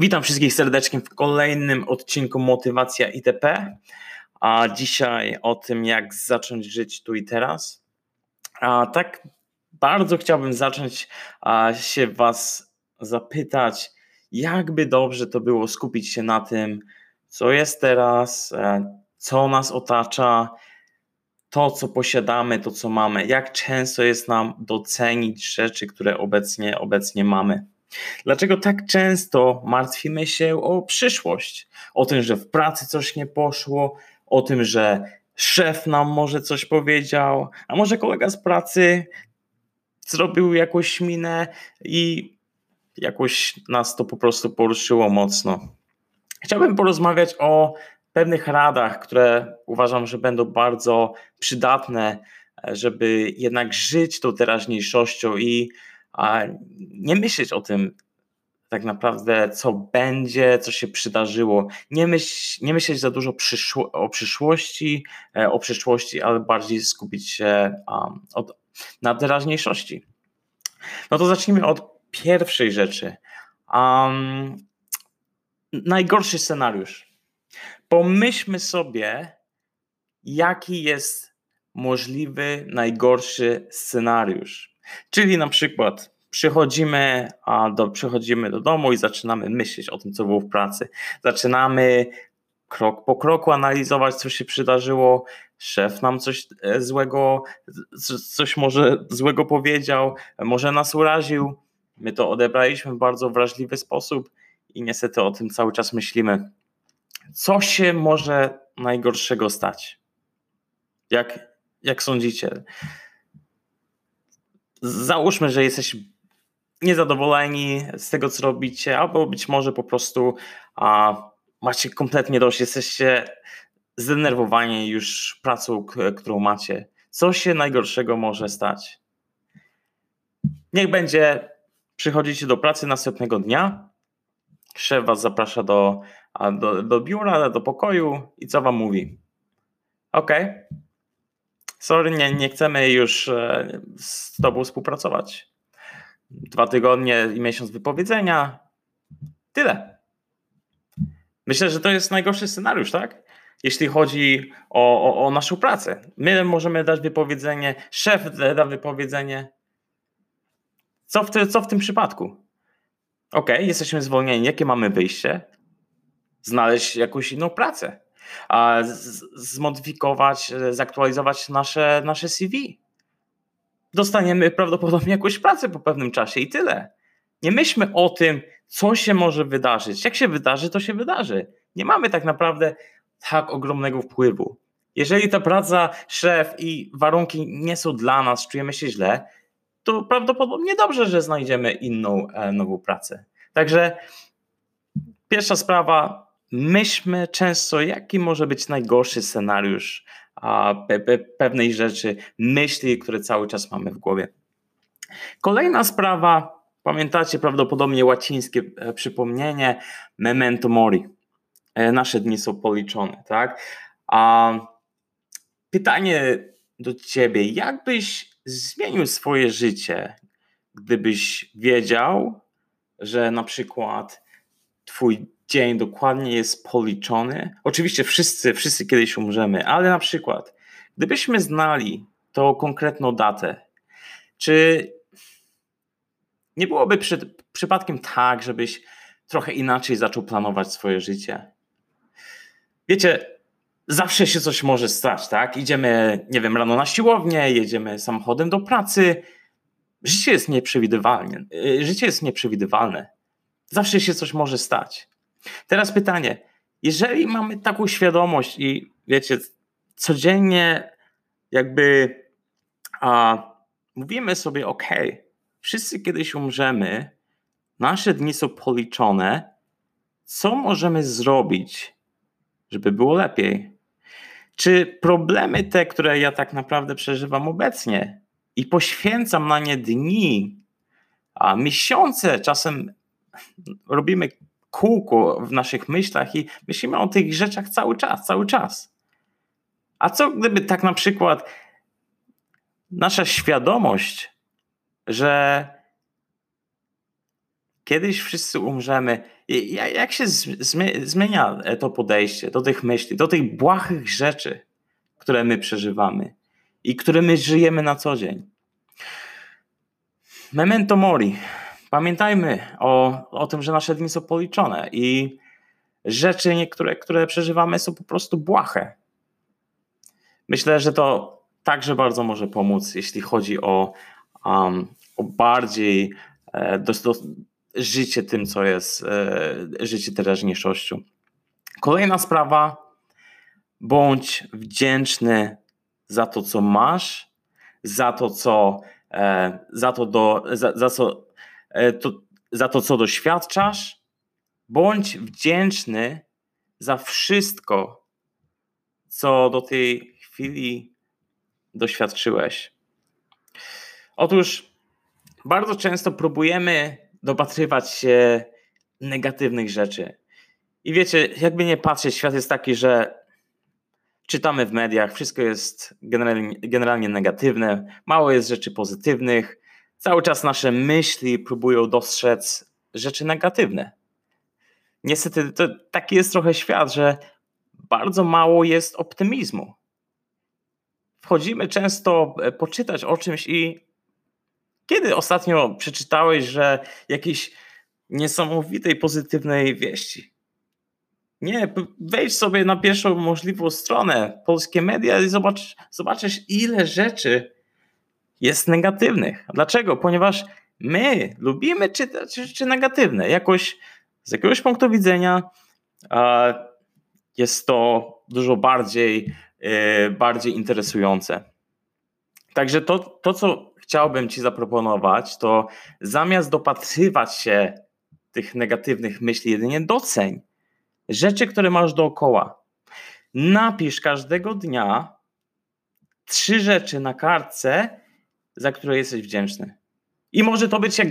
Witam wszystkich serdecznie w kolejnym odcinku Motywacja ITP. A dzisiaj o tym, jak zacząć żyć tu i teraz. A tak bardzo chciałbym zacząć się Was zapytać, jakby dobrze to było skupić się na tym, co jest teraz, e, co nas otacza, to, co posiadamy, to, co mamy, jak często jest nam docenić rzeczy, które obecnie, obecnie mamy. Dlaczego tak często martwimy się o przyszłość? O tym, że w pracy coś nie poszło, o tym, że szef nam może coś powiedział, a może kolega z pracy zrobił jakąś minę i jakoś nas to po prostu poruszyło mocno. Chciałbym porozmawiać o pewnych radach, które uważam, że będą bardzo przydatne, żeby jednak żyć tą teraźniejszością i a nie myśleć o tym tak naprawdę, co będzie, co się przydarzyło. Nie, myśl, nie myśleć za dużo przyszło, o przyszłości, e, o przyszłości, ale bardziej skupić się um, od, na teraźniejszości. No to zacznijmy od pierwszej rzeczy. Um, najgorszy scenariusz. Pomyślmy sobie, jaki jest możliwy najgorszy scenariusz. Czyli na przykład przychodzimy, a do, przychodzimy do domu i zaczynamy myśleć o tym, co było w pracy. Zaczynamy krok po kroku analizować, co się przydarzyło. Szef nam coś e, złego, coś może złego powiedział, może nas uraził. My to odebraliśmy w bardzo wrażliwy sposób i niestety o tym cały czas myślimy. Co się może najgorszego stać? Jak, jak sądzicie? Załóżmy, że jesteś niezadowoleni z tego, co robicie, albo być może po prostu a, macie kompletnie dość, jesteście zdenerwowani już pracą, którą macie. Co się najgorszego może stać? Niech będzie, przychodzicie do pracy następnego dnia, szef was zaprasza do, do, do biura, do pokoju i co wam mówi? OK, sorry, nie, nie chcemy już e, z tobą współpracować. Dwa tygodnie i miesiąc wypowiedzenia. Tyle. Myślę, że to jest najgorszy scenariusz, tak? Jeśli chodzi o, o, o naszą pracę. My możemy dać wypowiedzenie, szef da wypowiedzenie. Co w, te, co w tym przypadku? Ok, jesteśmy zwolnieni. Jakie mamy wyjście? Znaleźć jakąś inną pracę zmodyfikować, e, zaktualizować nasze, nasze CV. Dostaniemy prawdopodobnie jakąś pracę po pewnym czasie i tyle. Nie myślmy o tym, co się może wydarzyć. Jak się wydarzy, to się wydarzy. Nie mamy tak naprawdę tak ogromnego wpływu. Jeżeli ta praca, szef i warunki nie są dla nas, czujemy się źle, to prawdopodobnie dobrze, że znajdziemy inną e, nową pracę. Także pierwsza sprawa, myślmy często, jaki może być najgorszy scenariusz pe pe pewnej rzeczy, myśli, które cały czas mamy w głowie. Kolejna sprawa, pamiętacie prawdopodobnie łacińskie e, przypomnienie memento mori. E, nasze dni są policzone, tak? A pytanie do ciebie, jak byś zmienił swoje życie, gdybyś wiedział, że na przykład twój dzień dokładnie jest policzony. Oczywiście wszyscy, wszyscy kiedyś umrzemy, ale na przykład, gdybyśmy znali tą konkretną datę, czy nie byłoby przy, przypadkiem tak, żebyś trochę inaczej zaczął planować swoje życie? Wiecie, zawsze się coś może stać, tak? Idziemy, nie wiem, rano na siłownię, jedziemy samochodem do pracy. Życie jest nieprzewidywalne. Y, życie jest nieprzewidywalne. Zawsze się coś może stać. Teraz pytanie, jeżeli mamy taką świadomość i wiecie, codziennie jakby a, mówimy sobie, ok, wszyscy kiedyś umrzemy, nasze dni są policzone, co możemy zrobić, żeby było lepiej? Czy problemy te, które ja tak naprawdę przeżywam obecnie i poświęcam na nie dni, a miesiące, czasem robimy kółko w naszych myślach i myślimy o tych rzeczach cały czas, cały czas. A co gdyby tak na przykład nasza świadomość, że kiedyś wszyscy umrzemy, jak się zmienia to podejście do tych myśli, do tych błahych rzeczy, które my przeżywamy i które my żyjemy na co dzień? Memento mori. Pamiętajmy o, o tym, że nasze dni są policzone i rzeczy niektóre, które przeżywamy są po prostu błahe. Myślę, że to także bardzo może pomóc, jeśli chodzi o, um, o bardziej e, do, do, życie tym, co jest e, życie teraźniejszością. Kolejna sprawa, bądź wdzięczny za to, co masz, za to, co, e, za to, do, za, za, co, to, za to, co doświadczasz, bądź wdzięczny za wszystko, co do tej chwili doświadczyłeś. Otóż bardzo często próbujemy dopatrywać się negatywnych rzeczy. I wiecie, jakby nie patrzeć, świat jest taki, że czytamy w mediach, wszystko jest generalnie, generalnie negatywne, mało jest rzeczy pozytywnych. Cały czas nasze myśli próbują dostrzec rzeczy negatywne. Niestety, to taki jest trochę świat, że bardzo mało jest optymizmu. Wchodzimy często e, poczytać o czymś i kiedy ostatnio przeczytałeś, że jakiejś niesamowitej, pozytywnej wieści? Nie, wejdź sobie na pierwszą możliwą stronę polskie media i zobacz, zobaczysz, ile rzeczy jest negatywnych. Dlaczego? Ponieważ my lubimy czytać rzeczy negatywne. Jakoś z jakiegoś punktu widzenia jest to dużo bardziej, e, bardziej interesujące. Także to, to, co chciałbym Ci zaproponować, to zamiast dopatrywać się tych negatywnych myśli, jedynie doceń rzeczy, które masz dookoła. Napisz każdego dnia trzy rzeczy na kartce, za które jesteś wdzięczny. I może to być jak,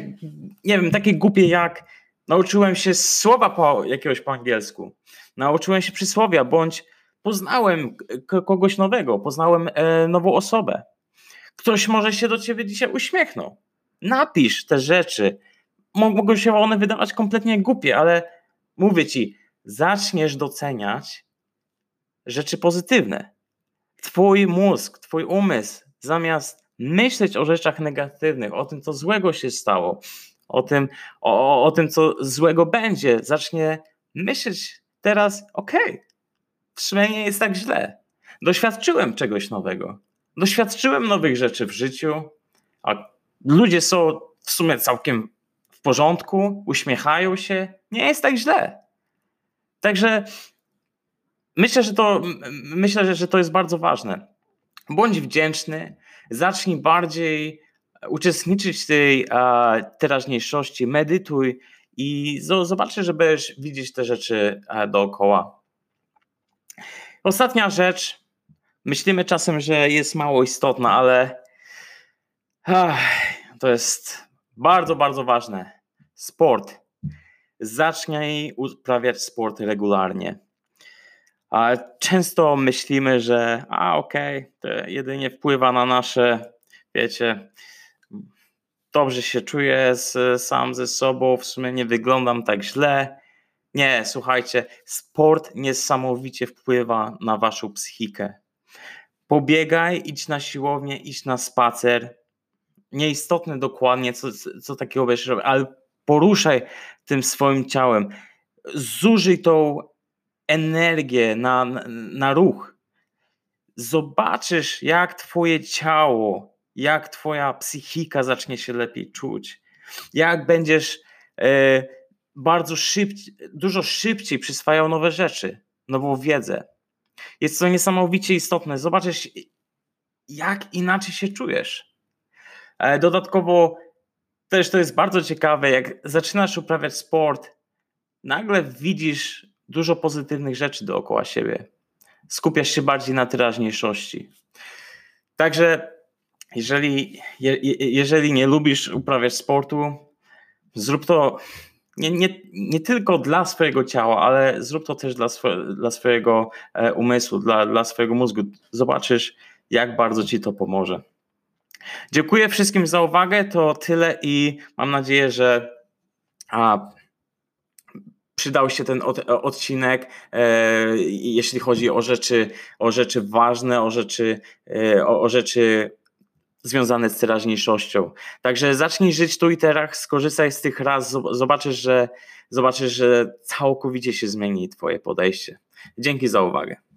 nie wiem, takie głupie jak nauczyłem się słowa po, jakiegoś po angielsku, nauczyłem się przysłowia, bądź poznałem kogoś nowego, poznałem e, nową osobę. Ktoś może się do ciebie dzisiaj uśmiechnął. Napisz te rzeczy. Mogą się one wydawać kompletnie głupie, ale mówię ci, zaczniesz doceniać rzeczy pozytywne. Twój mózg, twój umysł, zamiast myśleć o rzeczach negatywnych, o tym, co złego się stało, o tym, o, o tym co złego będzie, zacznie myśleć teraz, okej, okay, w nie jest tak źle. Doświadczyłem czegoś nowego. Doświadczyłem nowych rzeczy w życiu, a ludzie są w sumie całkiem w porządku, uśmiechają się, nie jest tak źle. Także myślę, że to, myślę, że to jest bardzo ważne. Bądź wdzięczny, zacznij bardziej uczestniczyć w tej teraźniejszości, medytuj i zobaczysz, że będziesz widzieć te rzeczy dookoła. Ostatnia rzecz. Myślimy czasem, że jest mało istotna, ale ach, to jest bardzo, bardzo ważne. Sport. Zacznij uprawiać sport regularnie. A często myślimy, że a okej, okay, to jedynie wpływa na nasze, wiecie, dobrze się czuję z, sam ze sobą, w sumie nie wyglądam tak źle. Nie, słuchajcie, sport niesamowicie wpływa na waszą psychikę. Pobiegaj, idź na siłownię, idź na spacer. Nieistotne dokładnie, co, co takiego będziesz robił, ale poruszaj tym swoim ciałem. Zużyj tą energię na, na, ruch. Zobaczysz, jak twoje ciało jak twoja psychika zacznie się lepiej czuć, jak będziesz e, bardzo szybciej, dużo szybciej przyswajał nowe rzeczy, nową wiedzę. Jest to niesamowicie istotne. Zobaczysz, jak inaczej się czujesz. E, dodatkowo też to jest bardzo ciekawe, jak zaczynasz uprawiać sport, nagle widzisz dużo pozytywnych rzeczy dookoła siebie. Skupiasz się bardziej na teraźniejszości. Także jeżeli, je, jeżeli nie lubisz uprawiać sportu, zrób to nie, nie, nie tylko dla swojego ciała, ale zrób to też dla, dla swojego e, umysłu, dla, dla swojego mózgu. Zobaczysz, jak bardzo ci to pomoże. Dziękuję wszystkim za uwagę. To tyle i mam nadzieję, że a przydał się ten od, odcinek, e, jeśli chodzi o rzeczy, o rzeczy ważne, o rzeczy, e, o, o rzeczy związane z teraźniejszością. Także zacznij żyć tu i teraz, skorzystaj z tych raz, zobaczysz, że zobaczysz, że całkowicie się zmieni twoje podejście. Dzięki za uwagę.